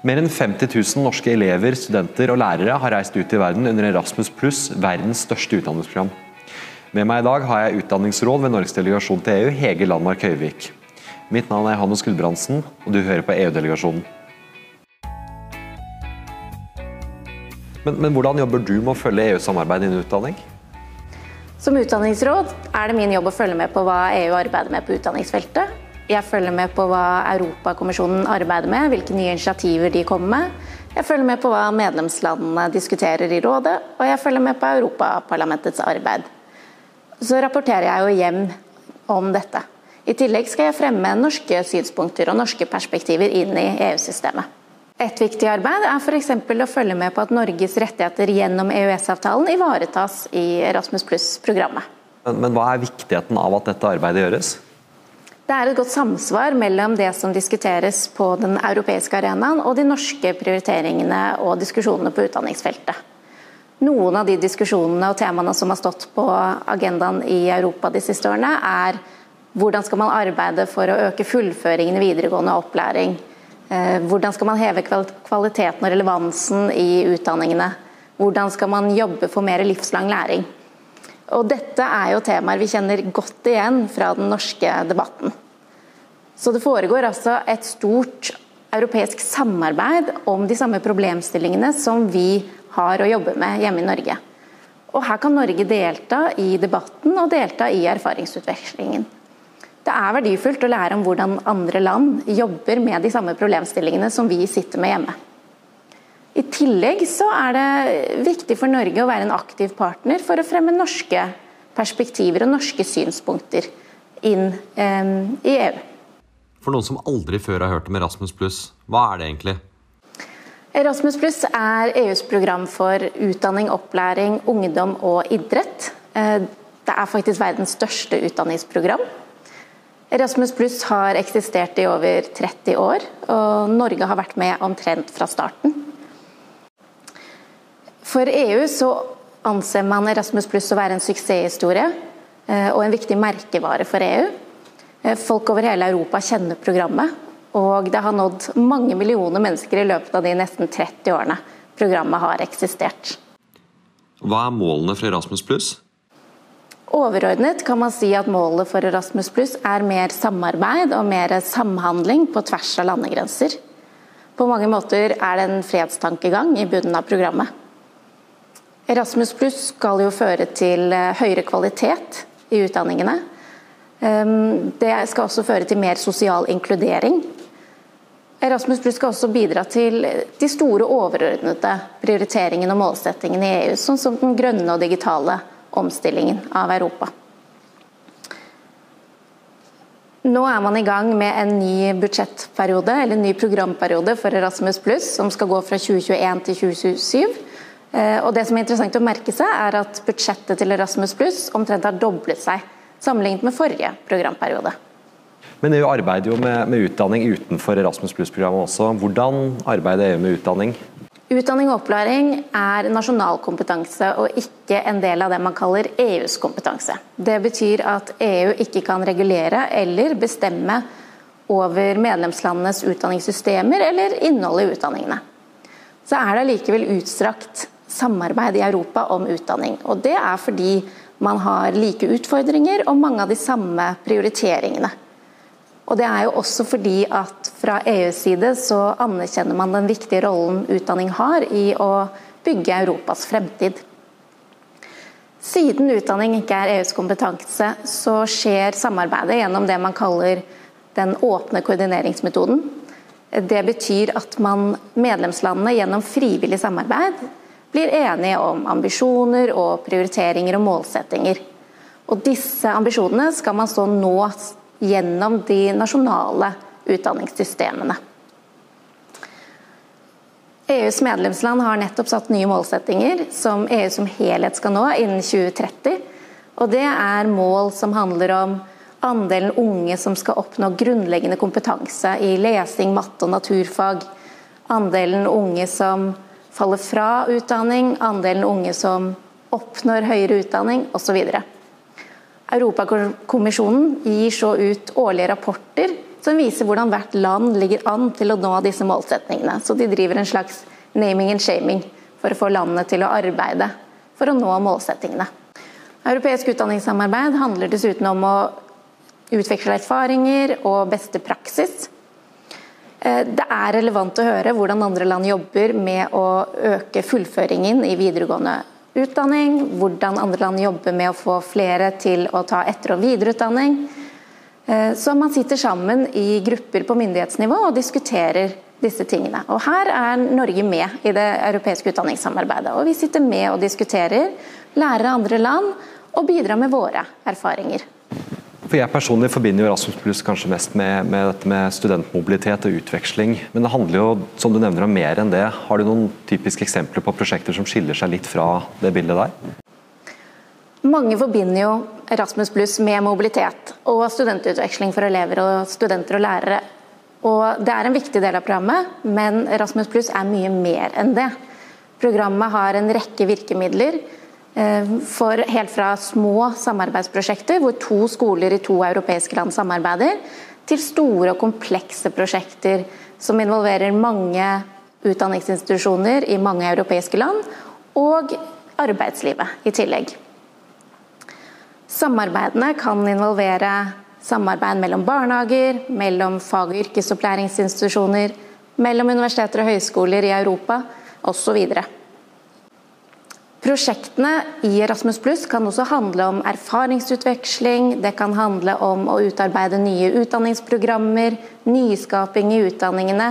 Mer enn 50 000 norske elever, studenter og lærere har reist ut i verden under Erasmus pluss, verdens største utdanningsprogram. Med meg i dag har jeg utdanningsråd ved Norges delegasjon til EU, Hege Landmark Høyvik. Mitt navn er Hannes Gulbrandsen, og du hører på EU-delegasjonen. Men, men, hvordan jobber du med å følge EU-samarbeidet innen utdanning? Som utdanningsråd er det min jobb å følge med på hva EU arbeider med på utdanningsfeltet, jeg følger med på hva Europakommisjonen arbeider med, hvilke nye initiativer de kommer med. Jeg følger med på hva medlemslandene diskuterer i rådet, og jeg følger med på Europaparlamentets arbeid. Så rapporterer jeg jo hjem om dette. I tillegg skal jeg fremme norske synspunkter og norske perspektiver inn i EU-systemet. Et viktig arbeid er f.eks. å følge med på at Norges rettigheter gjennom EØS-avtalen ivaretas i Erasmus pluss-programmet. Men, men hva er viktigheten av at dette arbeidet gjøres? Det er et godt samsvar mellom det som diskuteres på den europeiske arenaen og de norske prioriteringene og diskusjonene på utdanningsfeltet. Noen av de diskusjonene og temaene som har stått på agendaen i Europa de siste årene, er hvordan skal man arbeide for å øke fullføringen i videregående opplæring? Eh, hvordan skal man heve kvaliteten og relevansen i utdanningene? Hvordan skal man jobbe for mer livslang læring? Og dette er jo temaer vi kjenner godt igjen fra den norske debatten. Så det foregår altså et stort europeisk samarbeid om de samme problemstillingene som vi har å jobbe med hjemme i Norge. Og her kan Norge delta i debatten og delta i erfaringsutvekslingen. Det er verdifullt å lære om hvordan andre land jobber med de samme problemstillingene som vi sitter med hjemme. I tillegg så er det viktig for Norge å være en aktiv partner for å fremme norske perspektiver og norske synspunkter inn eh, i EU. For noen som aldri før har hørt om Erasmus hva er det egentlig? Erasmus er EUs program for utdanning, opplæring, ungdom og idrett. Eh, det er faktisk verdens største utdanningsprogram. Erasmus pluss har eksistert i over 30 år, og Norge har vært med omtrent fra starten. For EU så anser man Erasmus pluss å være en suksesshistorie eh, og en viktig merkevare for EU. Eh, folk over hele Europa kjenner programmet, og det har nådd mange millioner mennesker i løpet av de nesten 30 årene programmet har eksistert. Hva er målene for Erasmus pluss? Overordnet kan man si at målet for Erasmus pluss er mer samarbeid og mer samhandling på tvers av landegrenser. På mange måter er det en fredstankegang i bunnen av programmet. Erasmus pluss skal jo føre til eh, høyere kvalitet i utdanningene. Ehm, det skal også føre til mer sosial inkludering. Erasmus pluss skal også bidra til de store overordnede prioriteringene og målsettingene i EU, sånn som den grønne og digitale omstillingen av Europa. Nå er man i gang med en ny budsjettperiode, eller en ny programperiode for Erasmus pluss, som skal gå fra 2021 til 2027. Eh, og det som er interessant å merke seg, er at budsjettet til Erasmus Pluss omtrent har doblet seg sammenlignet med forrige programperiode. Men EU arbeider jo med, med utdanning utenfor Erasmus Pluss-programmet også. Hvordan arbeider EU med utdanning? Utdanning og opplæring er nasjonal kompetanse og ikke en del av det man kaller EUs kompetanse. Det betyr at EU ikke kan regulere eller bestemme over medlemslandenes utdanningssystemer eller innholdet i utdanningene. Så er det allikevel utstrakt samarbeid i Europa om utdanning. Og Det er fordi man har like utfordringer og mange av de samme prioriteringene. Og Det er jo også fordi at fra EUs side så anerkjenner man den viktige rollen utdanning har i å bygge Europas fremtid. Siden utdanning ikke er EUs kompetanse, så skjer samarbeidet gjennom det man kaller den åpne koordineringsmetoden. Det betyr at man medlemslandene gjennom frivillig samarbeid blir enige om ambisjoner og prioriteringer og målsettinger. Og disse ambisjonene skal man så nå gjennom de nasjonale utdanningssystemene. EUs medlemsland har nettopp satt nye målsettinger som EU som helhet skal nå innen 2030. Og det er mål som handler om andelen unge som skal oppnå grunnleggende kompetanse i lesing, matte og naturfag. Andelen unge som faller fra utdanning, andelen unge som oppnår høyere utdanning osv. Europakommisjonen gir så ut årlige rapporter som viser hvordan hvert land ligger an til å nå disse målsetningene. Så de driver en slags naming and shaming for å få landene til å arbeide for å nå målsettingene. Europeisk utdanningssamarbeid handler dessuten om å utveksle erfaringer og beste praksis. Eh, det er relevant å høre hvordan andre land jobber med å øke fullføringen i videregående utdanning, hvordan andre land jobber med å få flere til å ta etter- og videreutdanning. Eh, så man sitter sammen i grupper på myndighetsnivå og diskuterer disse tingene. Og Her er Norge med i det europeiske utdanningssamarbeidet. Og Vi sitter med og diskuterer, lærer av andre land og bidrar med våre erfaringer. For Jeg personlig forbinder jo Rasmus Plus kanskje mest med, med, dette med studentmobilitet og utveksling. Men det handler jo som du nevner om mer enn det. Har du noen typiske eksempler på prosjekter som skiller seg litt fra det bildet der? Mange forbinder jo Erasmus Plus med mobilitet og studentutveksling for elever og studenter og lærere. Og Det er en viktig del av programmet, men Erasmus Plus er mye mer enn det. Programmet har en rekke virkemidler for helt fra små samarbeidsprosjekter, hvor to skoler i to europeiske land samarbeider, til store og komplekse prosjekter som involverer mange utdanningsinstitusjoner i mange europeiske land, og arbeidslivet i tillegg. Samarbeidene kan involvere samarbeid mellom barnehager, mellom fag- og yrkesopplæringsinstitusjoner, mellom universiteter og høyskoler i Europa osv. Prosjektene i Erasmus Pluss kan også handle om erfaringsutveksling, det kan handle om å utarbeide nye utdanningsprogrammer, nyskaping i utdanningene.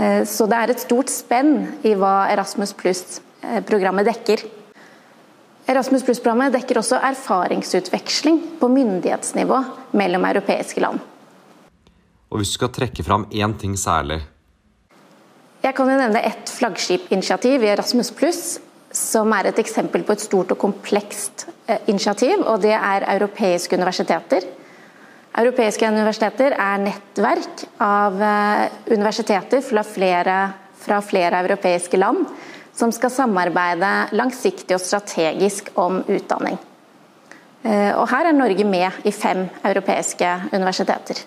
Eh, så det er et stort spenn i hva Erasmus Pluss-programmet eh, dekker. Erasmus Pluss-programmet dekker også erfaringsutveksling på myndighetsnivå mellom europeiske land. Og Hvis du skal trekke fram én ting særlig? Jeg kan jo nevne ett flaggskipinitiativ i Erasmus Pluss, som er et eksempel på et stort og komplekst eh, initiativ, og det er europeiske universiteter. Europeiske universiteter er nettverk av eh, universiteter fra flere, fra flere europeiske land som skal samarbeide langsiktig og strategisk om utdanning. Eh, og her er Norge med i fem europeiske universiteter.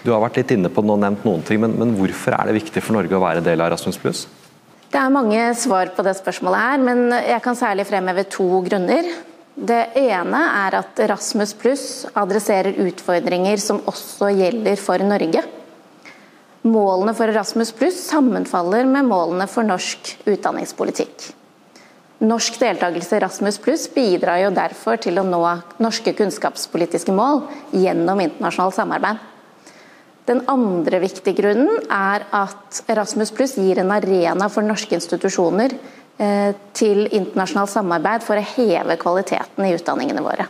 Du har vært litt inne på det nevnt noen ting, men, men, hvorfor er det viktig for Norge å være del av Erasmus+. Det er mange svar på det spørsmålet her, men jeg kan særlig fremheve to grunner. Det ene er at Rasmus pluss adresserer utfordringer som også gjelder for Norge. Målene for Erasmus pluss sammenfaller med målene for norsk utdanningspolitikk. Norsk deltakelse i Erasmus pluss bidrar jo derfor til å nå norske kunnskapspolitiske mål gjennom internasjonalt samarbeid. Den andre viktige grunnen er at Erasmus pluss gir en arena for norske institusjoner eh, til internasjonalt samarbeid for å heve kvaliteten i utdanningene våre.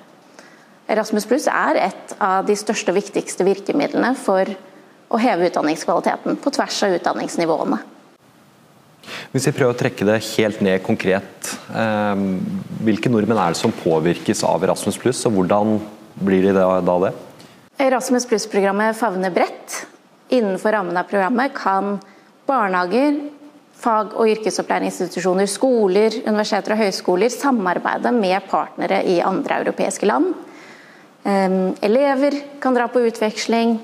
Erasmus pluss er et av de største og viktigste virkemidlene for å heve utdanningskvaliteten på tvers av utdanningsnivåene. Hvis vi prøver å trekke det helt ned konkret, eh, hvilke nordmenn er det som påvirkes av Erasmus pluss, og hvordan blir de da det? Erasmus pluss-programmet favner bredt. Innenfor rammen av programmet kan barnehager, fag- og yrkesopplæringsinstitusjoner, skoler, universiteter og høyskoler samarbeide med partnere i andre europeiske land. Elever kan dra på utveksling,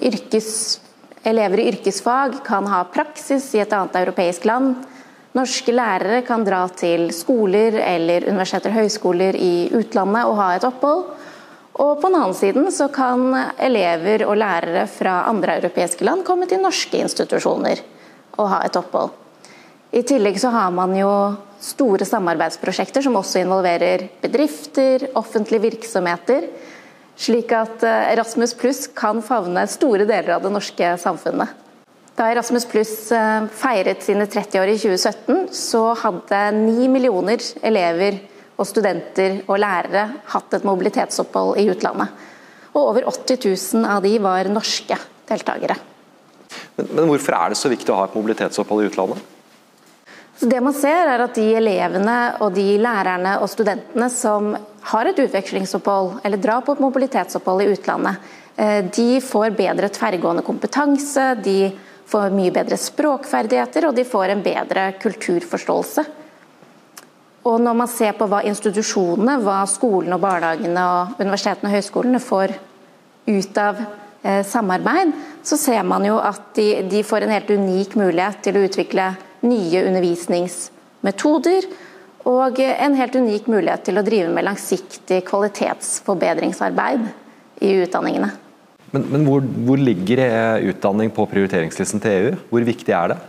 yrkes, elever i yrkesfag kan ha praksis i et annet europeisk land. Norske lærere kan dra til skoler eller universiteter og høyskoler i utlandet og ha et opphold. Og på den annen siden så kan elever og lærere fra andre europeiske land komme til norske institusjoner og ha et opphold. I tillegg så har man jo store samarbeidsprosjekter som også involverer bedrifter, offentlige virksomheter slik at eh, Erasmus pluss kan favne store deler av det norske samfunnet. Da Erasmus pluss eh, feiret sine 30 år i 2017, så hadde ni millioner elever og studenter og lærere hatt et mobilitetsopphold i utlandet. Og over 80 000 av de var norske deltakere. Men, men hvorfor er det så viktig å ha et mobilitetsopphold i utlandet? Så det man ser er at De elevene og de lærerne og studentene som har et utvekslingsopphold eller drar på et mobilitetsopphold i utlandet, eh, de får bedre tverrgående kompetanse, de får mye bedre språkferdigheter og de får en bedre kulturforståelse. Og Når man ser på hva institusjonene, hva skolene, og barnehagene, og universitetene og høyskolene får ut av eh, samarbeid, så ser man jo at de, de, får en helt unik mulighet til å utvikle nye undervisningsmetoder. Og en helt unik mulighet til å drive med langsiktig kvalitetsforbedringsarbeid i utdanningene. Men, men hvor, hvor, ligger utdanning på prioriteringslisten til EU? Hvor viktig er det?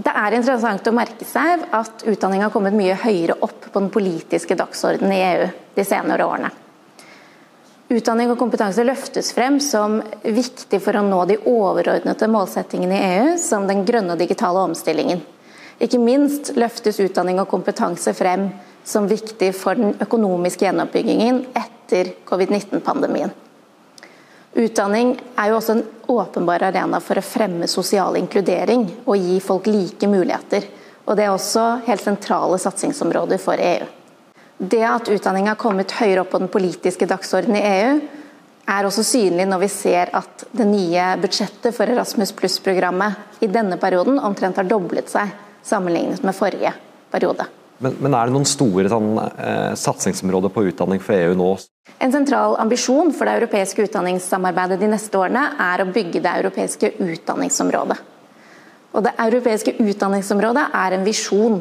Det er interessant å merke seg at utdanning har kommet mye høyere opp på den politiske dagsordenen i EU de senere årene. Utdanning og kompetanse løftes frem som viktig for å nå de overordnede målsettingene i EU, som den grønne og digitale omstillingen. Ikke minst løftes utdanning og kompetanse frem som viktig for den økonomiske gjenoppbyggingen etter covid-19-pandemien. Utdanning er jo også en åpenbar arena for å fremme sosial inkludering og gi folk like muligheter. Og Det er også helt sentrale satsingsområder for EU. Det at utdanning har kommet høyere opp på den politiske dagsordenen i EU, er også synlig når vi ser at det nye budsjettet for Erasmus pluss-programmet i denne perioden omtrent har doblet seg sammenlignet med forrige periode. Men, men er det noen store sånn, eh, satsingsområder på utdanning for EU nå? En sentral ambisjon for det europeiske utdanningssamarbeidet de neste årene er å bygge det europeiske utdanningsområdet. Og Det europeiske utdanningsområdet er en visjon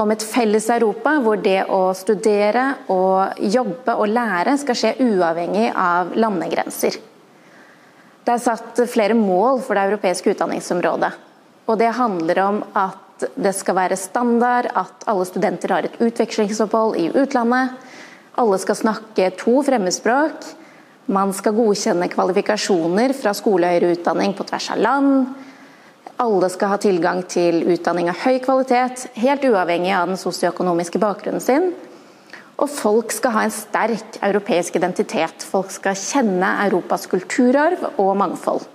om et felles Europa hvor det å studere og jobbe og lære skal skje uavhengig av landegrenser. Det er satt flere mål for det europeiske utdanningsområdet. Og det handler om at det skal være standard at alle studenter har et utvekslingsopphold i utlandet. Alle skal snakke to fremmedspråk. Man skal godkjenne kvalifikasjoner fra skole og høyere utdanning på tvers av land. Alle skal ha tilgang til utdanning av høy kvalitet, helt uavhengig av den sosioøkonomiske bakgrunnen sin. Og folk skal ha en sterk europeisk identitet. Folk skal kjenne Europas kulturarv og mangfold.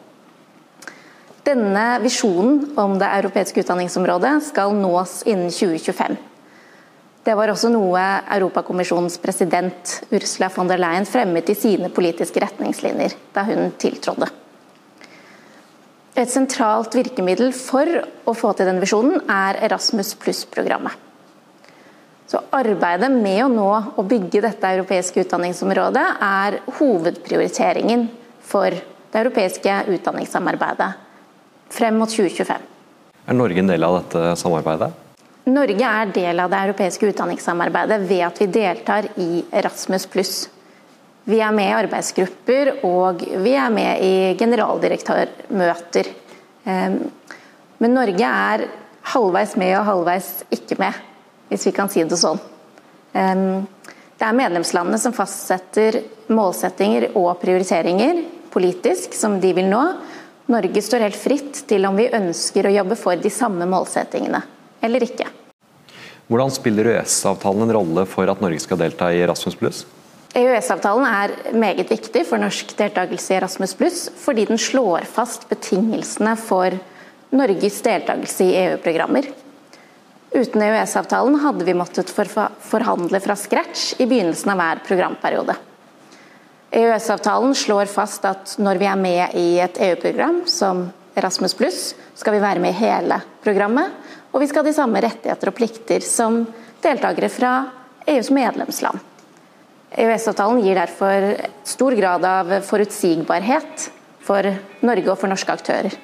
Denne visjonen om det europeiske utdanningsområdet skal nås innen 2025. Det var også noe Europakommisjonens president Ursula von der Leyen fremmet i sine politiske retningslinjer da hun tiltrådde. Et sentralt virkemiddel for å få til den visjonen er Erasmus pluss-programmet. Så Arbeidet med å nå og bygge dette europeiske utdanningsområdet er hovedprioriteringen for det europeiske utdanningssamarbeidet frem mot 2025. Er Norge en del av dette samarbeidet? Norge er del av det europeiske utdanningssamarbeidet ved at vi deltar i Erasmus pluss. Vi er med i arbeidsgrupper og vi er med i generaldirektørmøter. Ehm, men Norge er halvveis med og halvveis ikke med, hvis vi kan si det sånn. Ehm, det er medlemslandene som fastsetter målsettinger og prioriteringer politisk som de vil nå. Norge står helt fritt til om vi ønsker å jobbe for de samme målsettingene eller ikke. Hvordan spiller EØS-avtalen en rolle for at Norge skal delta i Erasmus+. EØS-avtalen er meget viktig for norsk deltakelse i Erasmus+, fordi den slår fast betingelsene for Norges deltakelse i EU-programmer. Uten EØS-avtalen hadde vi måttet forhandle fra scratch i begynnelsen av hver programperiode. EØS-avtalen slår fast at når vi er med i et EU-program som Erasmus+, skal vi være med i hele programmet, og vi skal ha de samme rettigheter og plikter som deltakere fra EUs medlemsland. EØS-avtalen gir derfor stor grad av forutsigbarhet for Norge og for norske aktører.